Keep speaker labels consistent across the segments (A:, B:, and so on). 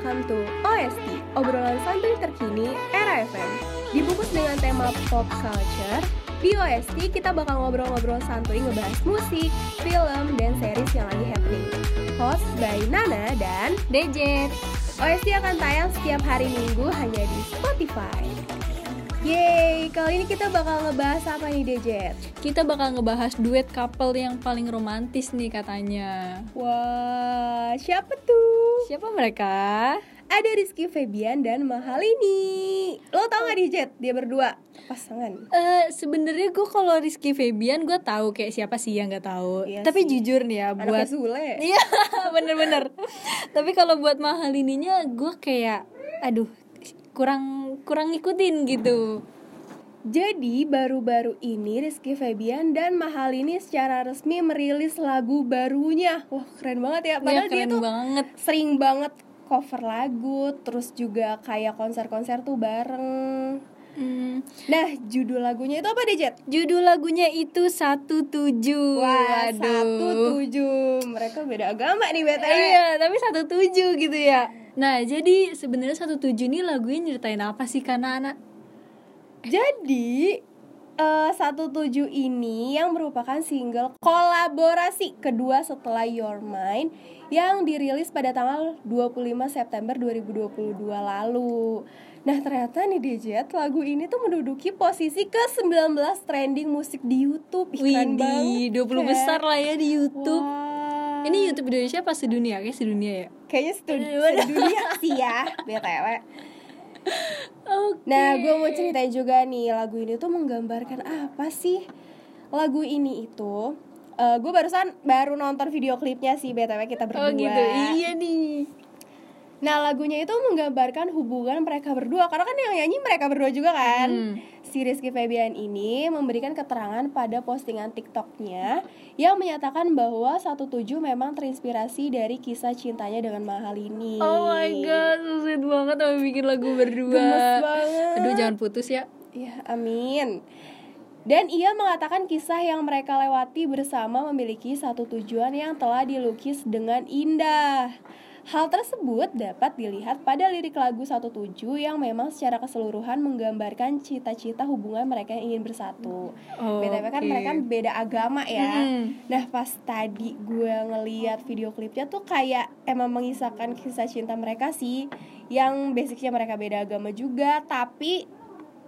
A: welcome to OST, obrolan santuy terkini era FM. Dibungkus dengan tema pop culture, di OST kita bakal ngobrol-ngobrol santuy ngebahas musik, film, dan series yang lagi happening. Host by Nana dan
B: Dejet.
A: OST akan tayang setiap hari Minggu hanya di Spotify. Yeay, kali ini kita bakal ngebahas apa nih Dejet?
B: Kita bakal ngebahas duet couple yang paling romantis nih katanya.
A: Wah, siapa tuh?
B: Siapa mereka?
A: Ada Rizky Febian dan Mahalini. Lo tau gak Dejet? Dia berdua pasangan.
B: Eh sebenarnya gue kalau Rizky Febian gue tahu kayak siapa sih yang nggak tahu.
A: Iya
B: Tapi
A: sih.
B: jujur nih ya
A: Anaknya
B: buat
A: Sule.
B: Iya bener-bener. Tapi kalau buat mahal ininya gue kayak aduh kurang kurang ngikutin gitu.
A: Jadi baru-baru ini Rizky Febian dan Mahalini secara resmi merilis lagu barunya. Wah keren banget ya.
B: Iya,
A: Padahal dia
B: keren
A: tuh
B: banget.
A: sering banget cover lagu, terus juga kayak konser-konser tuh bareng.
B: Hmm,
A: Nah judul lagunya itu apa Dejet?
B: judul lagunya itu satu tujuh.
A: Wah
B: Waduh.
A: satu tujuh. Mereka beda agama nih btw.
B: Iya, tapi satu tujuh gitu ya. Nah, jadi sebenarnya satu tujuh ini lagunya nyeritain apa sih karena anak?
A: Jadi eh, satu tujuh ini yang merupakan single kolaborasi kedua setelah Your Mind yang dirilis pada tanggal 25 September 2022 lalu. Nah ternyata nih Dejet lagu ini tuh menduduki posisi ke-19 trending musik di Youtube Ih, keren
B: Widih,
A: banget
B: 20
A: kan?
B: besar lah ya di YouTube. Ini YouTube Indonesia apa sedunia? Kayak sedunia ya.
A: Kayaknya studi
B: Eh,
A: sedunia sih ya BTW
B: Oke.
A: Nah, gue mau ceritain juga nih lagu ini tuh menggambarkan apa sih? Lagu ini itu, eh gue barusan baru nonton video klipnya sih btw kita berdua.
B: Oh gitu. Iya nih.
A: Nah, lagunya itu menggambarkan hubungan mereka berdua karena kan yang nyanyi mereka berdua juga kan.
B: Hmm.
A: Si Rizky Febian ini memberikan keterangan pada postingan TikToknya yang menyatakan bahwa 17 memang terinspirasi dari kisah cintanya dengan Mahal ini.
B: Oh my god, sweet banget sama bikin lagu berdua.
A: Gemes banget.
B: Aduh, jangan putus ya.
A: Ya, amin. Dan ia mengatakan kisah yang mereka lewati bersama memiliki satu tujuan yang telah dilukis dengan indah. Hal tersebut dapat dilihat pada lirik lagu 17 yang memang secara keseluruhan menggambarkan cita-cita hubungan mereka yang ingin bersatu.
B: Oh,
A: BTW kan mereka beda agama ya.
B: Hmm.
A: Nah pas tadi gue ngeliat video klipnya tuh kayak emang mengisahkan kisah cinta mereka sih Yang basicnya mereka beda agama juga Tapi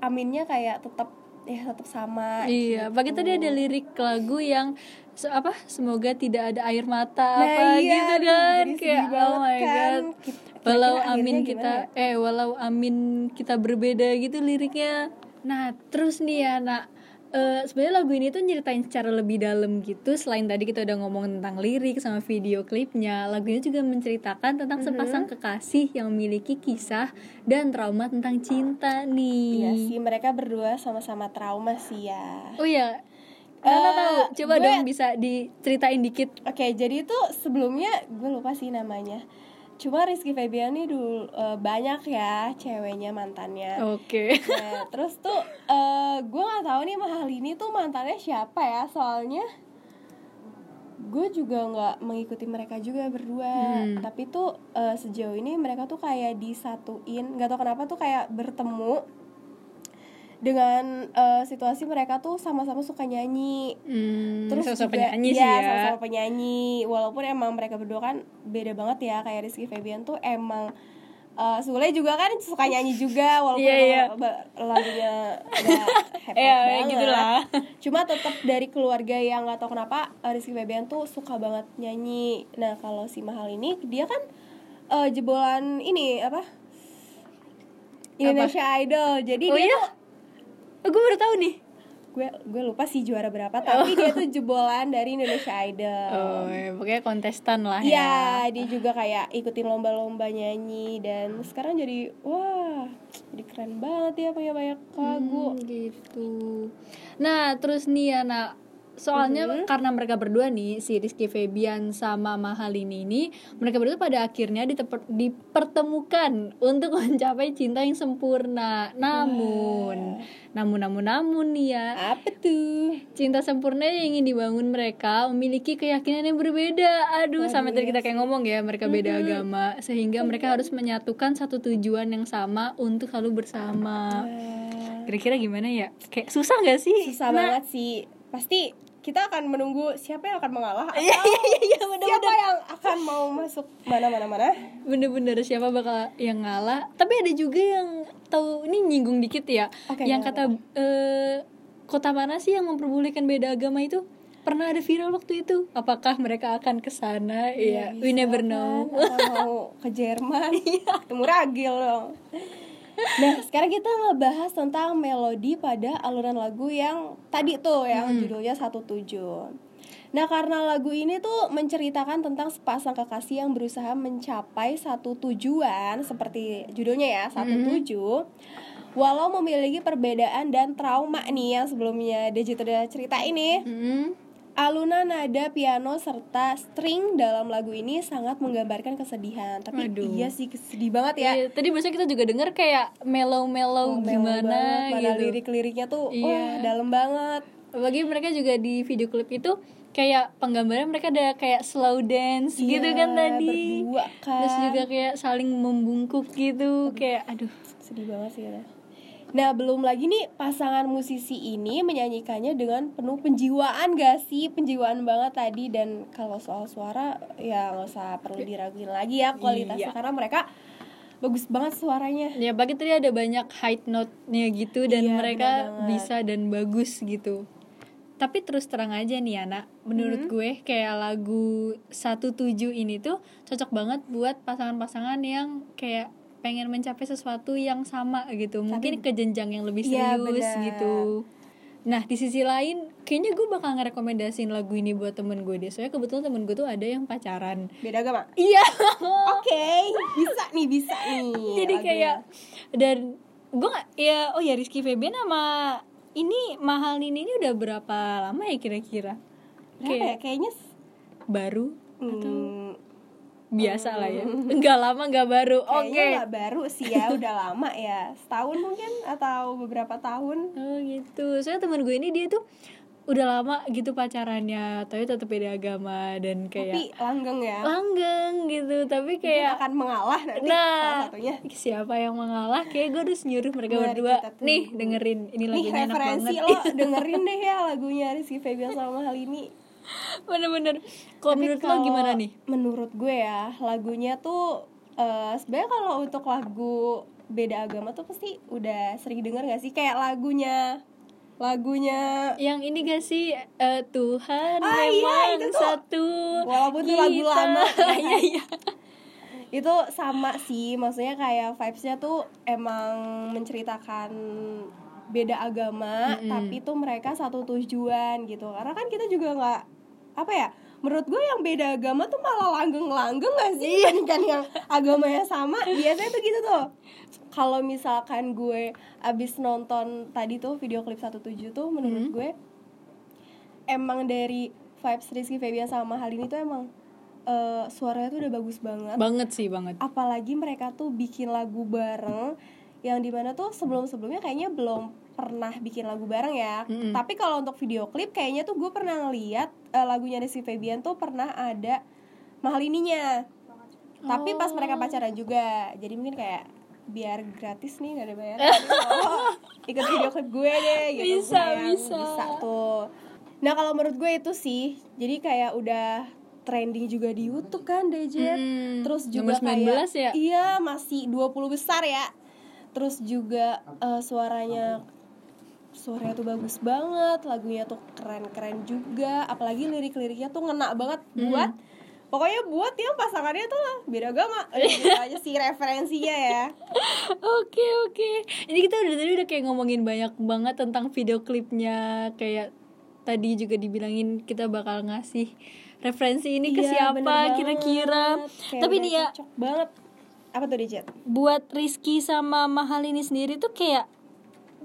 A: aminnya kayak tetap ya tetap sama
B: Iya,
A: gitu.
B: pagi tadi ada lirik lagu yang se- apa? Semoga tidak ada air mata
A: Nah,
B: apa
A: iya,
B: gitu kan. Kayak oh my
A: kan.
B: god.
A: Kita-
B: Walau amin kita
A: gimana
B: eh walau amin kita berbeda gitu liriknya. Nah, terus nih ya, nak eh, sebenarnya lagu ini tuh nyeritain secara lebih dalam gitu selain tadi kita udah ngomong tentang lirik sama video klipnya lagu ini juga menceritakan tentang
A: Mhm.
B: sepasang kekasih yang memiliki kisah dan trauma tentang cinta nih
A: Iya sih mereka berdua sama-sama trauma sih ya
B: Oh iya,
A: Eh,
B: Nana tahu. Coba
A: gue-
B: dong bisa diceritain dikit.
A: Oke, jadi itu sebelumnya gue lupa sih namanya. Cuma Rizky Febian nih dulu eh, banyak ya ceweknya mantannya.
B: Oke.
A: Nah, terus tuh eh gue nggak tahu nih mahal ini tuh mantannya siapa ya, soalnya gue juga nggak mengikuti mereka juga berdua.
B: Hmm.
A: Tapi tuh eh, sejauh ini mereka tuh kayak disatuin, nggak tahu kenapa tuh kayak bertemu dengan eh, situasi mereka tuh sama-sama suka nyanyi
B: Hmm,
A: terus
B: sosok
A: juga
B: penyanyi
A: ya,
B: sih ya.
A: sama-sama penyanyi walaupun emang mereka berdua kan beda banget ya kayak Rizky Febian tuh emang eh, Sule juga kan suka nyanyi juga walaupun
B: Iya, iya.
A: ba- lagunya hebat
B: Iya,
A: banget
B: gitu lah.
A: cuma tetap dari keluarga yang nggak tahu kenapa eh, Rizky Febian tuh suka banget nyanyi nah kalau si Mahal ini dia kan eh, jebolan ini apa Indonesia Idol jadi
B: Oh
A: dia
B: iya?
A: tuh
B: Oh, gue baru tahu nih.
A: gue gue lupa sih juara berapa tapi dia tuh jebolan dari Indonesia Idol
B: Oh, ya, pokoknya kontestan lah
A: Iya,
B: ya.
A: dia juga kayak ikutin lomba-lomba nyanyi dan sekarang jadi wah, jadi keren banget ya punya banyak lagu.
B: Hmm, gitu. Nah, terus nih ya, nak soalnya
A: Mhm.
B: karena mereka berdua nih si Rizky Febian sama Mahalini ini mereka berdua pada akhirnya diteper- dipertemukan untuk mencapai cinta yang sempurna. Namun namun namun namun nih ya.
A: Apa tuh?
B: cinta sempurna yang ingin dibangun mereka memiliki keyakinan yang berbeda. Aduh sampai tadi kita kayak ngomong ya mereka beda agama. Sehingga mereka harus menyatukan satu tujuan yang sama untuk selalu bersama. Kira-kira gimana ya? Kayak susah gak sih?
A: Susah
B: Nah,
A: banget sih. Pasti kita akan menunggu siapa yang akan mengalah atau
B: Iya, iya, iya, bener-bener.
A: siapa yang akan mau masuk mana mana? Mana.
B: bener-bener siapa bakal yang ngalah. Tapi ada juga yang tahu ini nyinggung dikit ya.
A: Oke,
B: yang kata eh, kota mana sih yang memperbolehkan beda agama itu? Pernah ada viral waktu itu. Apakah mereka akan ke sana? Ya we never know.
A: Atau mau ke Jerman, temu ragil dong. Nah, sekarang kita ngebahas tentang melodi pada aluran lagu yang tadi tuh yang judulnya 17. Nah, karena lagu ini tuh menceritakan tentang sepasang kekasih yang berusaha mencapai satu tujuan seperti judulnya ya, satu tujuh. Walau memiliki perbedaan dan trauma nih yang sebelumnya Dejit udah cerita ini.
B: Hmm,
A: Alunan nada piano serta string dalam lagu ini sangat menggambarkan kesedihan. Tapi
B: Waduh.
A: iya sih sedih banget ya.
B: Iya, tadi biasanya kita juga denger kayak mellow-mellow
A: Oh,
B: gimana.
A: Mana
B: gitu
A: lirik-liriknya tuh
B: Iya.
A: wah dalam banget.
B: Apalagi mereka juga di video klip itu kayak penggambaran mereka ada kayak slow dance gitu
A: Iya,
B: kan tadi
A: berdua kan.
B: Terus juga kayak saling membungkuk gitu Kayak aduh
A: Sedih banget sih ya. Nah belum lagi nih pasangan musisi ini menyanyikannya dengan penuh penjiwaan gak sih Penjiwaan banget tadi dan kalau soal suara ya nggak usah perlu diraguin lagi ya kualitasnya
B: Iya.
A: Karena mereka bagus banget suaranya
B: Ya pagi tadi ada banyak high note-nya gitu Dan
A: Iya,
B: mereka bisa dan bagus gitu Tapi terus terang aja nih anak Menurut
A: Mm-hmm.
B: gue kayak lagu 17 ini tuh Cocok banget buat pasangan-pasangan yang kayak pengen mencapai sesuatu yang sama gitu Mungkin ke jenjang yang lebih
A: Iya,
B: serius
A: bener.
B: gitu Nah di sisi lain kayaknya gue bakal ngerekomendasiin lagu ini buat temen gue deh Soalnya kebetulan temen gue tuh ada yang pacaran
A: Beda agama?
B: Iya
A: Oke, bisa nih, bisa nih.
B: jadi
A: lagunya.
B: kayak dan gue gak ya oh ya Rizky Febian sama ini mahal ini ini udah berapa lama ya kira-kira
A: Berapa ya?
B: kayak
A: Kayaknya
B: baru
A: hmm,
B: biasa lah ya nggak lama nggak baru oke
A: kayaknya nggak baru sih ya, udah lama ya. Setahun mungkin atau beberapa tahun.
B: oh gitu soalnya temen gue ini dia tuh udah lama gitu pacarannya tapi tetap beda agama dan
A: Tapi
B: kayak
A: langgeng ya.
B: langgeng gitu tapi
A: Mungkin
B: kayak
A: akan mengalah nanti salah
B: nah
A: satunya.
B: siapa yang mengalah kayak gue harus nyuruh mereka
A: Mari
B: berdua nih dengerin ini
A: Nih
B: lagunya enak
A: referensi
B: banget
A: lo dengerin deh ya lagunya Rizky Febian sama hal ini.
B: bener-bener. Kalau menurut lo gimana nih?
A: Menurut gue ya lagunya tuh eh sebenarnya kalau untuk lagu beda agama tuh pasti udah sering denger gak sih? Kayak lagunya lagunya
B: yang ini gak sih? Eh, Tuhan
A: Ah, iya,
B: memang
A: itu tuh.
B: satu.
A: Walaupun itu lagu lama.
B: iya iya.
A: Itu sama sih maksudnya kayak vibesnya tuh emang menceritakan beda agama
B: Mm-mm.
A: tapi tuh mereka satu tujuan gitu. Karena kan kita juga nggak apa ya menurut gue yang beda agama tuh malah langgeng-langgeng gak sih? Dibandingkan yang agamanya sama biasanya tuh gitu tuh. Kalau misalkan gue abis nonton tadi tuh video klip 17 tuh menurut gue emang dari vibes Rizky Febian sama hal ini tuh emang eh, suaranya tuh udah bagus banget.
B: Banget sih banget.
A: Apalagi mereka tuh bikin lagu bareng yang di mana tuh sebelum sebelumnya kayaknya belum pernah bikin lagu bareng ya
B: Mm-mm.
A: tapi kalau untuk video klip kayaknya tuh gue pernah ngeliat eh, lagunya Rizky Febian tuh pernah ada mahal ininya tapi pas mereka pacaran juga jadi mungkin kayak biar gratis nih gak ada bayar oh, ikut video klip gue deh gitu
B: Bisa,
A: sayang.
B: bisa.
A: bisa tuh nah kalau menurut gue itu sih jadi kayak udah trending juga di YouTube kan Dejet
B: Mm-mm.
A: terus juga
B: Nomor 19
A: kayak
B: ya?
A: iya masih 20 besar ya terus juga eh, suaranya suaranya tuh bagus banget lagunya tuh keren-keren juga apalagi lirik-liriknya tuh ngena banget buat pokoknya buat yang pasangannya tuh beda agama gitu aja sih referensinya ya.
B: Oke oke. Ini kita udah tadi udah kayak ngomongin banyak banget tentang video klipnya kayak tadi juga dibilangin kita bakal ngasih referensi ini ke
A: Iya,
B: siapa kira-kira. Tapi nih ya
A: cocok banget. Apa tuh Dejet
B: buat Rizky sama Mahal ini sendiri tuh kayak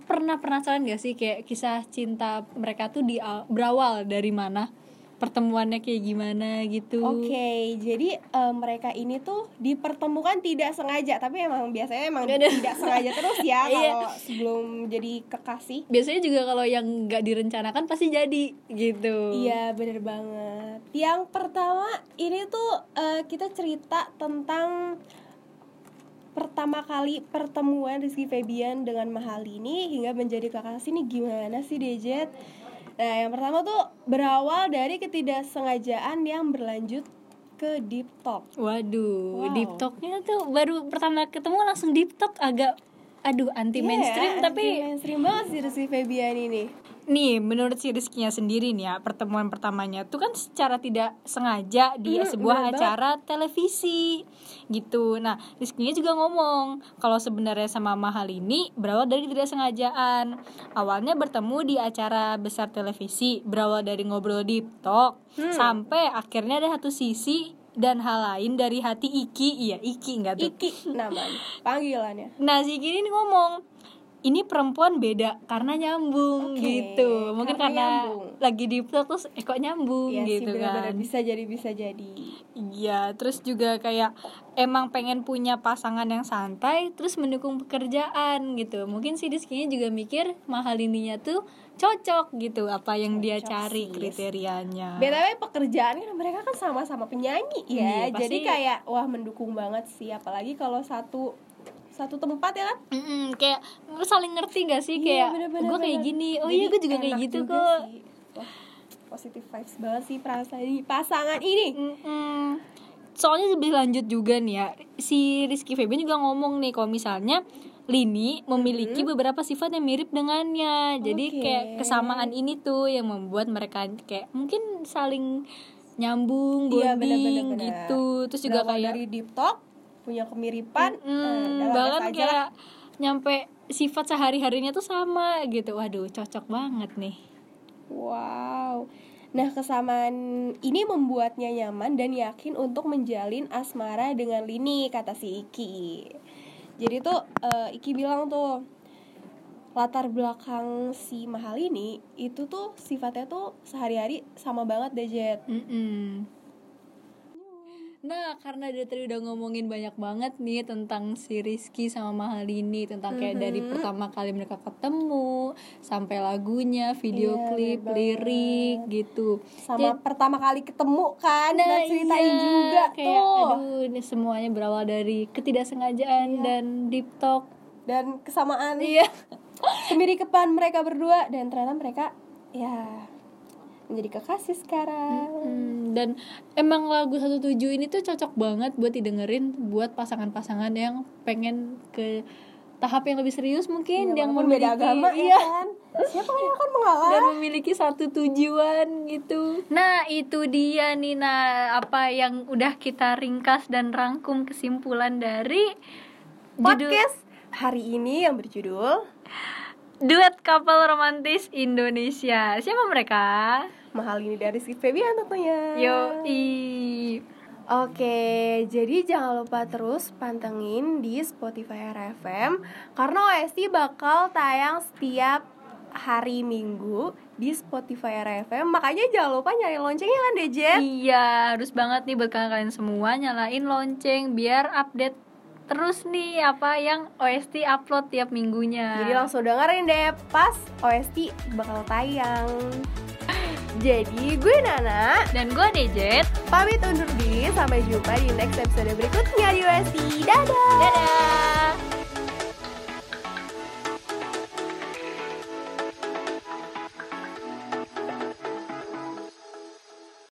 B: pernah penasaran gak sih kayak kisah cinta mereka tuh di berawal dari mana pertemuannya kayak gimana gitu
A: Oke, jadi eh, mereka ini tuh dipertemukan tidak sengaja, tapi emang biasanya emang tidak sengaja terus ya
B: Iya.
A: kalau sebelum jadi kekasih.
B: biasanya juga kalau yang nggak direncanakan pasti jadi gitu
A: Iya, bener banget. Yang pertama ini tuh eh, kita cerita tentang pertama kali pertemuan Rizky Febian dengan Mahalini hingga menjadi kekasih ini gimana sih Dejet? Nah, yang pertama tuh berawal dari ketidaksengajaan yang berlanjut ke deep talk.
B: Waduh,
A: Wow.
B: deep talknya tuh baru pertama ketemu langsung deep talk agak aduh anti mainstream
A: Iya,
B: tapi
A: anti mainstream banget sih Rizky Febian ini.
B: Nih menurut si Rizky-nya sendiri nih ya pertemuan pertamanya tuh kan secara tidak sengaja di
A: Hmm,
B: sebuah
A: banget.
B: acara televisi gitu. Nah Rizky-nya juga ngomong kalau sebenarnya sama Mahal ini berawal dari tidak sengajaan. Awalnya bertemu di acara besar televisi berawal dari ngobrol di talk
A: Hmm.
B: sampai akhirnya ada satu sisi dan hal lain dari hati Iki iya Iki enggak tuh
A: Iki namanya, panggilannya.
B: Nah si Iki ini ngomong ini perempuan beda karena nyambung
A: Oke,
B: gitu mungkin
A: karena
B: karena,
A: nyambung.
B: lagi di vlog terus eh kok nyambung
A: Iya sih
B: gitu
A: benar-benar
B: kan
A: bisa jadi bisa jadi.
B: iya terus juga kayak emang pengen punya pasangan yang santai terus mendukung pekerjaan gitu mungkin si Rizky juga mikir mahal ininya tuh cocok gitu apa yang dia
A: Cocok
B: cari
A: sih.
B: kriterianya
A: BTW pekerjaan kan mereka kan sama-sama penyanyi ya.
B: Iya,
A: Jadi
B: pasti-
A: kayak wah mendukung banget sih apalagi kalau satu satu tempat ya kan.
B: Mm-mm, kayak saling ngerti gak sih
A: Iya,
B: kayak
A: bener-bener,
B: gue kayak gini oh
A: Jadi
B: iya gue juga kayak gitu
A: juga
B: kok
A: sih. Wah, positive vibes banget sih perasaan ini pasangan ini.
B: Mm-mm. Soalnya lebih lanjut juga nih ya Si Rizky Febian juga ngomong nih Kalau misalnya Lini memiliki beberapa sifat yang mirip dengannya Jadi
A: Oke.
B: kayak kesamaan ini tuh Yang membuat mereka kayak Mungkin saling nyambung,
A: Iya,
B: bonding
A: bener.
B: gitu Terus juga
A: Berawal
B: kayak
A: dari deep talk punya kemiripan
B: mm,
A: eh,
B: Bahkan
A: lah.
B: kayak Nyampe sifat sehari-harinya tuh sama gitu Waduh cocok banget nih
A: Wow. Nah, kesamaan ini membuatnya nyaman dan yakin untuk menjalin asmara dengan Lini, kata si Iki. Jadi tuh eh, Iki bilang tuh latar belakang si Mahal ini itu tuh sifatnya tuh sehari-hari sama banget deh Jet.
B: Mm-mm. Nah, karena dia tadi udah ngomongin banyak banget nih tentang si Rizky sama Mahalini Tentang kayak dari
A: Mhm.
B: pertama kali mereka ketemu Sampai lagunya, video
A: Iya,
B: klip, lirik gitu
A: Sama pertama kali ketemu kan,
B: Nah,
A: kita ceritain
B: iya,
A: juga
B: kayak,
A: tuh.
B: Aduh, ini semuanya berawal dari ketidaksengajaan
A: Iya.
B: dan deep talk
A: Dan kesamaan
B: Iya
A: kemirikapan mereka berdua dan ternyata mereka ya menjadi kekasih sekarang.
B: Hmm, dan emang lagu 17 ini tuh cocok banget buat didengerin buat pasangan-pasangan yang pengen ke tahap yang lebih serius mungkin
A: Iya,
B: yang memiliki-
A: agama ya
B: iya
A: kan. Siapa yang akan mengalah?
B: dan memiliki satu tujuan gitu. Nah, itu dia Nina apa yang udah kita ringkas dan rangkum kesimpulan dari judul
A: Podcast hari ini yang berjudul
B: Duet Couple Romantis Indonesia. Siapa mereka?
A: Mahal ini dari si Febian tentunya.
B: Yo,
A: Oke, jadi jangan lupa terus pantengin di Spotify RFM karena OST bakal tayang setiap hari Minggu di Spotify RFM. Makanya jangan lupa nyari loncengnya kan Dejet.
B: Iya, harus banget nih buat kalian semua nyalain lonceng biar update terus nih apa yang OST upload tiap minggunya.
A: Jadi langsung dengerin deh pas OST bakal tayang. Jadi gue Nana
B: dan gue Dejet.
A: pamit undur diri sampai jumpa di next episode berikutnya di OST. Dadah.
B: Dadah.